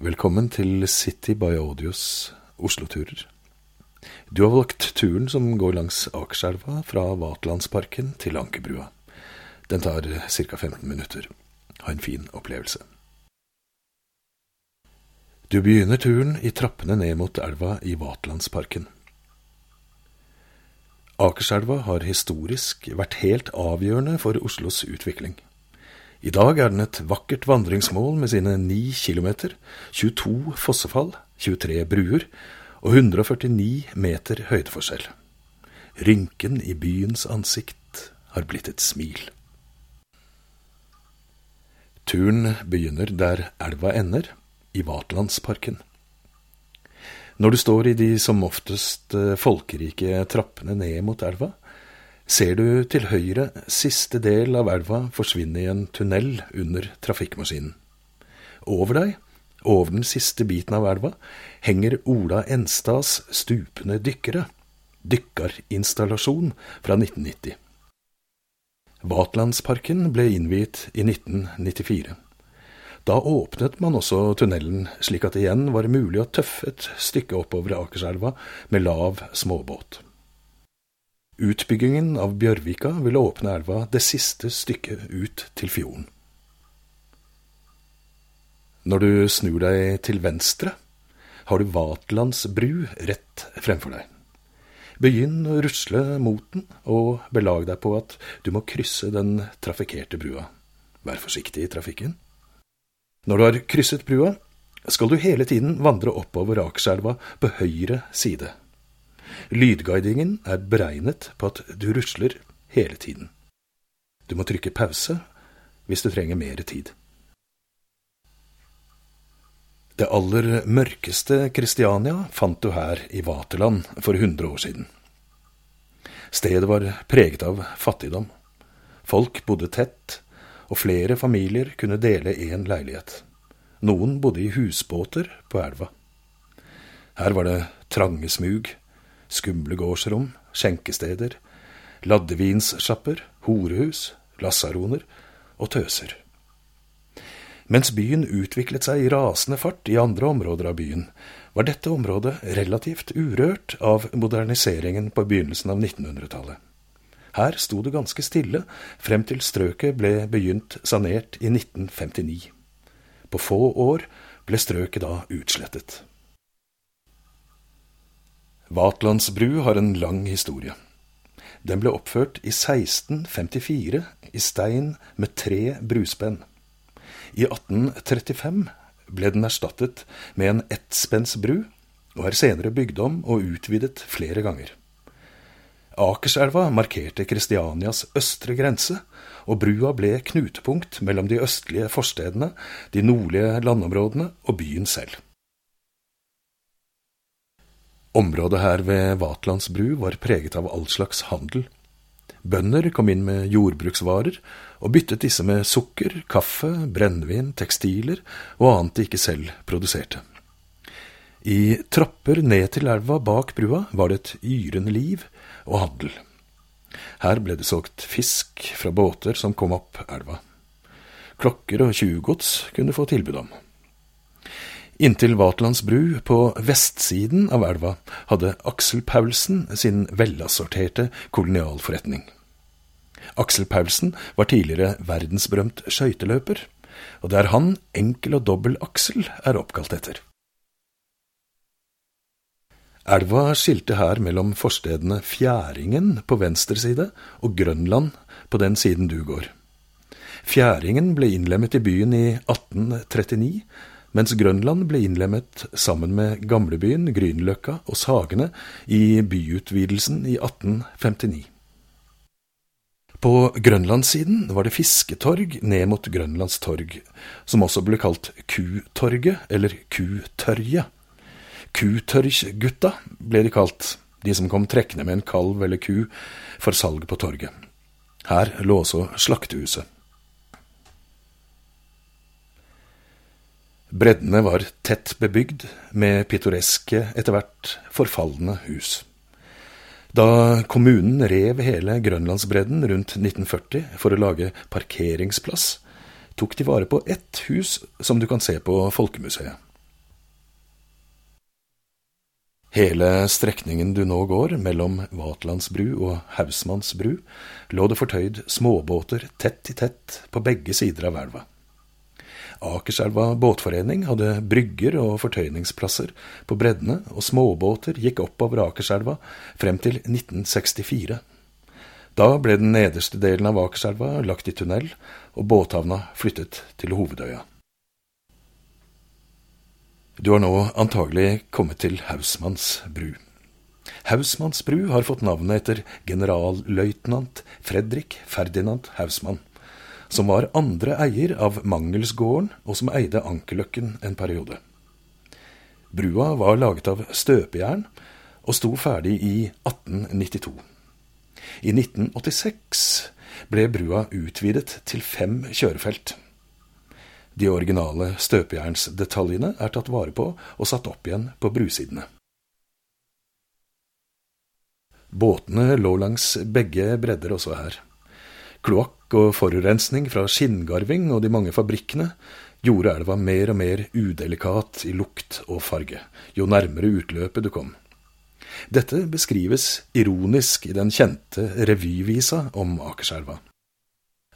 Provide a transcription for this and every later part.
Velkommen til City by Audios Oslo-turer. Du har valgt turen som går langs Akerselva fra Vatlandsparken til Ankerbrua. Den tar ca. 15 minutter. Ha en fin opplevelse. Du begynner turen i trappene ned mot elva i Vatlandsparken. Akerselva har historisk vært helt avgjørende for Oslos utvikling. I dag er den et vakkert vandringsmål med sine 9 kilometer, 22 fossefall, 23 bruer og 149 meter høydeforskjell. Rynken i byens ansikt har blitt et smil. Turen begynner der elva ender, i Vatlandsparken. Når du står i de som oftest eh, folkerike trappene ned mot elva, Ser du til høyre siste del av elva forsvinne i en tunnel under trafikkmaskinen. Over deg, over den siste biten av elva, henger Ola Enstads Stupende dykkere, dykkerinstallasjon fra 1990. Vatlandsparken ble innviet i 1994. Da åpnet man også tunnelen, slik at det igjen var mulig å tøffe et stykke oppover Akerselva med lav småbåt. Utbyggingen av Bjørvika vil åpne elva det siste stykket ut til fjorden. Når du snur deg til venstre, har du Vatlands bru rett fremfor deg. Begynn å rusle mot den, og belag deg på at du må krysse den trafikkerte brua. Vær forsiktig i trafikken. Når du har krysset brua, skal du hele tiden vandre oppover Akerselva på høyre side. Lydguidingen er beregnet på at du rusler hele tiden. Du må trykke pause hvis du trenger mer tid. Det aller mørkeste Kristiania fant du her i Vaterland for 100 år siden. Stedet var preget av fattigdom. Folk bodde tett, og flere familier kunne dele én leilighet. Noen bodde i husbåter på elva. Her var det trange smug, skumle gårdsrom, skjenkesteder, laddevinssjapper, horehus, lasaroner og tøser. Mens byen utviklet seg i rasende fart i andre områder av byen, var dette området relativt urørt av moderniseringen på begynnelsen av 1900-tallet. Her sto det ganske stille frem til strøket ble begynt sanert i 1959. På få år ble strøket da utslettet. Vatlandsbru har en lang historie. Den ble oppført i 1654 i stein med tre bruspenn. I 1835 ble den erstattet med en ettspensbru, og er senere bygd om og utvidet flere ganger. Akerselva markerte Kristianias østre grense, og brua ble knutepunkt mellom de østlige forstedene, de nordlige landområdene og byen selv. Området her ved Vatlands bru var preget av all slags handel. Bønder kom inn med jordbruksvarer og byttet disse med sukker, kaffe, brennevin, tekstiler og annet de ikke selv produserte. I trapper ned til elva bak brua var det et yrende liv og handel. Her ble det solgt fisk fra båter som kom opp elva. Klokker og tjuvgods kunne få tilbud om. Inntil Vatlands bru på vestsiden av elva hadde Aksel Paulsen sin velassorterte kolonialforretning. Aksel Paulsen var tidligere verdensberømt skøyteløper, og det er han enkel og dobbel Aksel er oppkalt etter. Elva skilte her mellom forstedene Fjæringen på venstre side og Grønland på den siden du går. Fjæringen ble innlemmet i byen i 1839 mens Grønland ble innlemmet sammen med gamlebyen, Grünerløkka og Sagene i byutvidelsen i 1859. På grønlandssiden var det fisketorg ned mot Grønlands torg, som også ble kalt Kutorget eller Kutørjet. Kutørjgutta ble de kalt, de som kom trekkende med en kalv eller ku for salg på torget. Her lå også slaktehuset. Breddene var tett bebygd, med pittoreske, etter hvert forfalne hus. Da kommunen rev hele Grønlandsbredden rundt 1940 for å lage parkeringsplass, tok de vare på ett hus som du kan se på Folkemuseet. Hele strekningen du nå går, mellom Vatlandsbru og Hausmannsbru, lå det fortøyd småbåter tett i tett på begge sider av elva. Akerselva båtforening hadde brygger og fortøyningsplasser på breddene, og småbåter gikk oppover Akerselva frem til 1964. Da ble den nederste delen av Akerselva lagt i tunnel, og båthavna flyttet til Hovedøya. Du har nå antagelig kommet til Hausmanns bru. Hausmanns bru har fått navnet etter generalløytnant Fredrik Ferdinand Hausmann, som var andre eier av Mangelsgården, og som eide Ankerløkken en periode. Brua var laget av støpejern og sto ferdig i 1892. I 1986 ble brua utvidet til fem kjørefelt. De originale støpejernsdetaljene er tatt vare på og satt opp igjen på brusidene. Båtene lå langs begge bredder også her. Kloakk og forurensning fra skinngarving og de mange fabrikkene gjorde elva mer og mer udelikat i lukt og farge, jo nærmere utløpet du kom. Dette beskrives ironisk i den kjente revyvisa om Akerselva.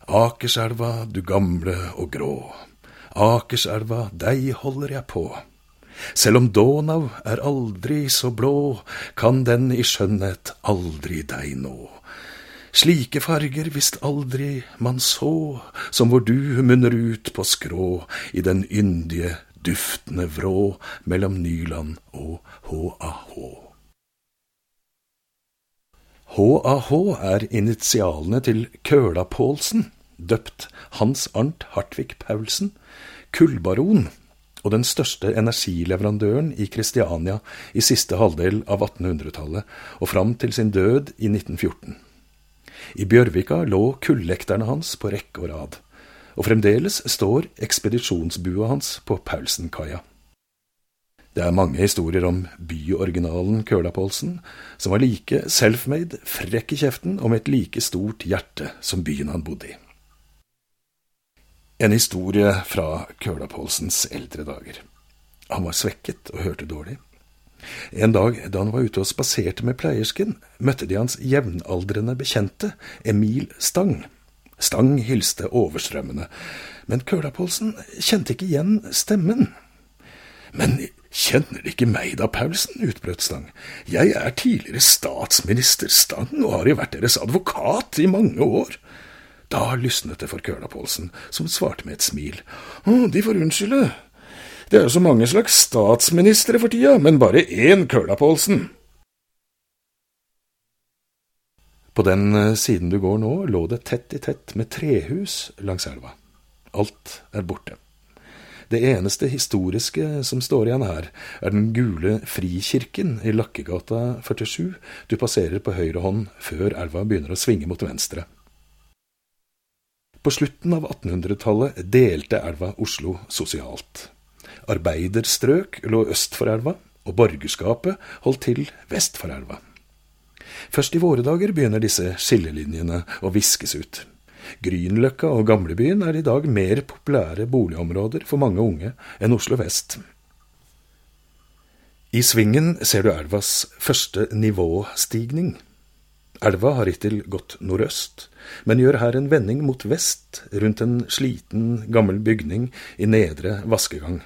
Akerselva, du gamle og grå, Akerselva, deg holder jeg på. Selv om Donau er aldri så blå, kan den i skjønnhet aldri deg nå. Slike farger visst aldri man så, som hvor du munner ut på skrå i den yndige, duftende vrå mellom Nyland og HAH. HAH er initialene til Køla-Pålsen, døpt Hans Arnt Hartvig Paulsen, kullbaron og den største energileverandøren i Kristiania i siste halvdel av 1800-tallet og fram til sin død i 1914. I Bjørvika lå kullekterne hans på rekke og rad, og fremdeles står ekspedisjonsbua hans på Paulsenkaia. Det er mange historier om byoriginalen Køla-Polsen, som var like self-made, frekk i kjeften og med et like stort hjerte som byen han bodde i. En historie fra Køla-Pålsens eldre dager. Han var svekket og hørte dårlig. En dag da han var ute og spaserte med pleiersken, møtte de hans jevnaldrende bekjente, Emil Stang. Stang hilste overstrømmende, men Køla-Pålsen kjente ikke igjen stemmen. Men kjenner De ikke meg da, Paulsen? utbrøt Stang. Jeg er tidligere statsminister Stang og har jo vært deres advokat i mange år. Da lysnet det for Køla-Pålsen, som svarte med et smil. Å, de får unnskylde. Det er jo så mange slags statsministre for tida, men bare én Køla-Pålsen. På den eh, siden du går nå, lå det tett i tett med trehus langs elva. Alt er borte. Det eneste historiske som står igjen her, er den gule Frikirken i Lakkegata 47 du passerer på høyre hånd før elva begynner å svinge mot venstre. På slutten av 1800-tallet delte elva Oslo sosialt. Arbeiderstrøk lå øst for elva, og borgerskapet holdt til vest for elva. Først i våre dager begynner disse skillelinjene å viskes ut. Grünerløkka og Gamlebyen er i dag mer populære boligområder for mange unge enn Oslo vest. I svingen ser du elvas første nivåstigning. Elva har hittil gått nordøst, men gjør her en vending mot vest, rundt en sliten, gammel bygning i nedre vaskegang.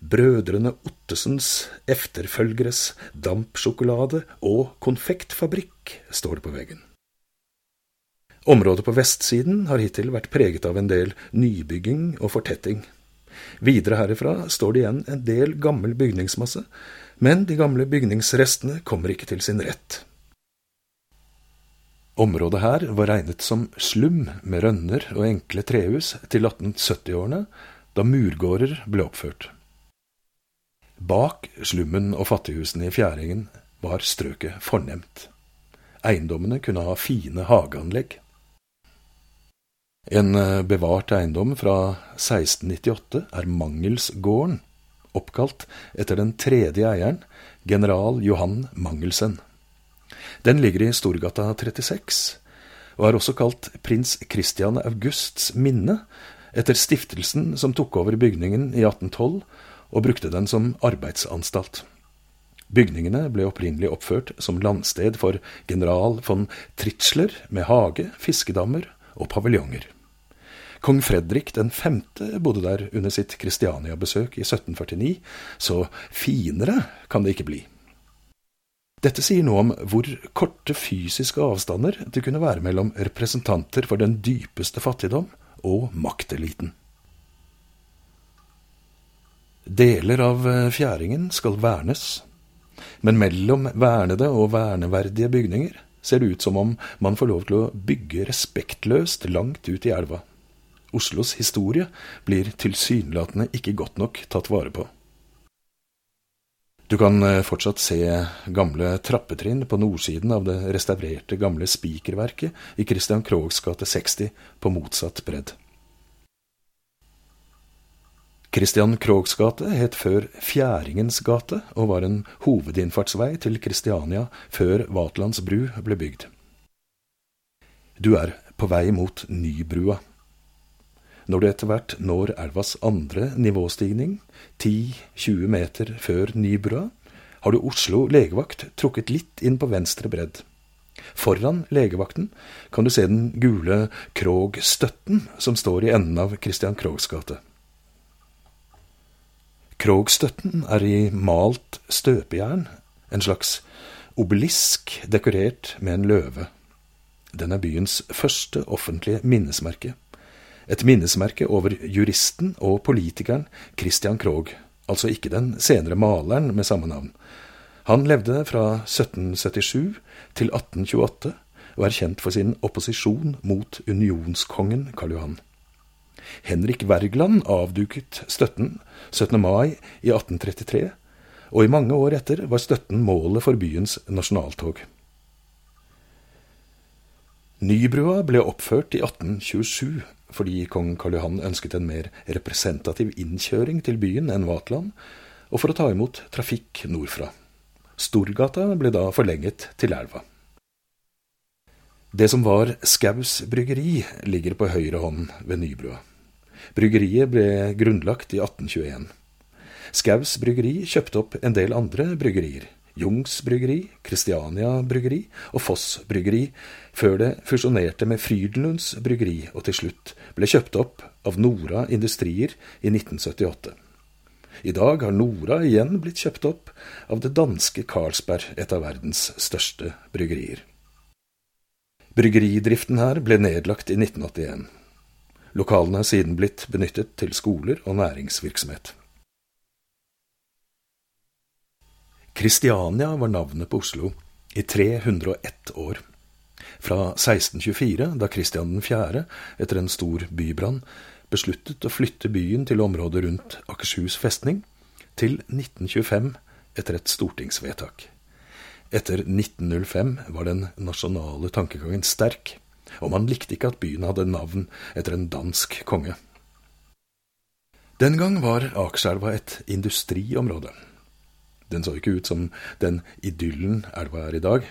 Brødrene Ottesens efterfølgeres dampsjokolade- og konfektfabrikk, står det på veggen. Området på vestsiden har hittil vært preget av en del nybygging og fortetting. Videre herifra står det igjen en del gammel bygningsmasse, men de gamle bygningsrestene kommer ikke til sin rett. Området her var regnet som slum med rønner og enkle trehus til 1870-årene, da murgårder ble oppført. Bak slummen og fattighusene i Fjæringen var strøket fornemt. Eiendommene kunne ha fine hageanlegg. En eh, bevart eiendom fra 1698 er Mangelsgården, oppkalt etter den tredje eieren, general Johan Mangelsen. Den ligger i Storgata 36, og er også kalt prins Christian Augusts minne, etter stiftelsen som tok over bygningen i 1812 og brukte den som arbeidsanstalt. Bygningene ble opprinnelig oppført som landsted for general von Tritzler med hage, fiskedammer og paviljonger. Kong Fredrik den femte bodde der under sitt Kristiania-besøk i 1749, så finere kan det ikke bli. Dette sier noe om hvor korte fysiske avstander det kunne være mellom representanter for den dypeste fattigdom og makteliten. Deler av eh, fjæringen skal vernes, men mellom vernede og verneverdige bygninger ser det ut som om man får lov til å bygge respektløst langt ut i elva. Oslos historie blir tilsynelatende ikke godt nok tatt vare på. Du kan eh, fortsatt se gamle trappetrinn på nordsiden av det restaurerte gamle spikerverket i Christian Krogs gate 60 på motsatt bredd. Christian Kroghs gate het før Fjæringens gate og var en hovedinnfartsvei til Kristiania før Vatlands bru ble bygd. Du er på vei mot Nybrua. Når du etter hvert når elvas andre nivåstigning, 10-20 meter før Nybrua, har du Oslo legevakt trukket litt inn på venstre bredd. Foran legevakten kan du se den gule Krog-støtten som står i enden av Christian Krogs gate. Krog-støtten er i malt støpejern, en slags obelisk dekorert med en løve. Den er byens første offentlige minnesmerke et minnesmerke over juristen og politikeren Christian Krogh, altså ikke den senere maleren med samme navn. Han levde fra 1777 til 1828 og er kjent for sin opposisjon mot unionskongen Karl Johan. Henrik Wergeland avduket støtten 17. mai i 1833, og i mange år etter var støtten målet for byens nasjonaltog. Nybrua ble oppført i 1827 fordi kong Karl Johan ønsket en mer representativ innkjøring til byen enn Vatland, og for å ta imot trafikk nordfra. Storgata ble da forlenget til elva. Det som var Skaus bryggeri, ligger på høyre hånd ved Nybrua. Bryggeriet ble grunnlagt i 1821. Skaus bryggeri kjøpte opp en del andre bryggerier, Jungs bryggeri, Kristiania bryggeri og Foss bryggeri, før det fusjonerte med Frydenlunds bryggeri og til slutt ble kjøpt opp av Nora Industrier i 1978. I dag har Nora igjen blitt kjøpt opp av det danske Carlsberg, et av verdens største bryggerier. Bryggeridriften her ble nedlagt i 1981. Lokalene har siden blitt benyttet til skoler og næringsvirksomhet. Kristiania var navnet på Oslo i 301 år. Fra 1624, da Kristian 4., etter en stor bybrann, besluttet å flytte byen til området rundt Akershus festning, til 1925 etter et stortingsvedtak. Etter 1905 var den nasjonale tankegangen sterk, og man likte ikke at byen hadde navn etter en dansk konge. Den gang var Akerselva et industriområde. Den så ikke ut som den idyllen elva er i dag.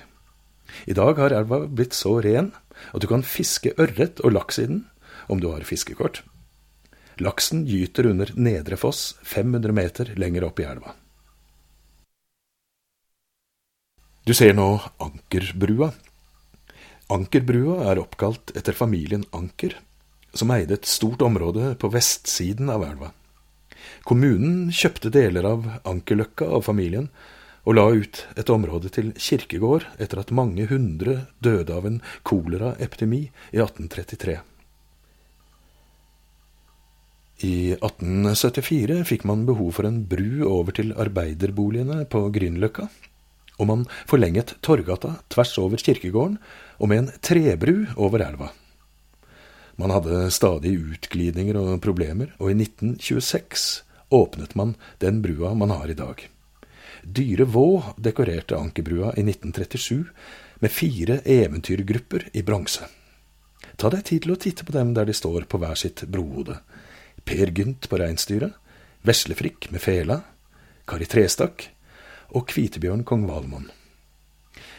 I dag har elva blitt så ren at du kan fiske ørret og laks i den om du har fiskekort. Laksen gyter under Nedre Foss 500 meter lenger opp i elva. Du ser nå Ankerbrua. Ankerbrua er oppkalt etter familien Anker, som eide et stort område på vestsiden av elva. Kommunen kjøpte deler av Ankerløkka av familien, og la ut et område til kirkegård etter at mange hundre døde av en koleraepidemi i 1833. I 1874 fikk man behov for en bru over til arbeiderboligene på Grünerløkka, og man forlenget Torgata tvers over kirkegården og med en trebru over elva. Man hadde stadig utglidninger og problemer, og i 1926 åpnet man den brua man har i dag. Dyre Vå dekorerte Ankerbrua i 1937 med fire eventyrgrupper i bronse. Ta deg tid til å titte på dem der de står på hver sitt brohode. Per Gynt på reinsdyret, Veslefrikk med fela, Kari Trestakk og Kvitebjørn kong Valmon.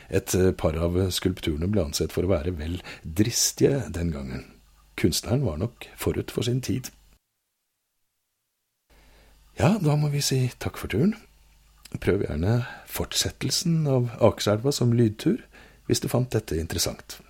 Et par av skulpturene ble ansett for å være vel dristige den gangen. Kunstneren var nok forut for sin tid. Ja, da må vi si takk for turen. Prøv gjerne fortsettelsen av Akerselva som lydtur, hvis du fant dette interessant.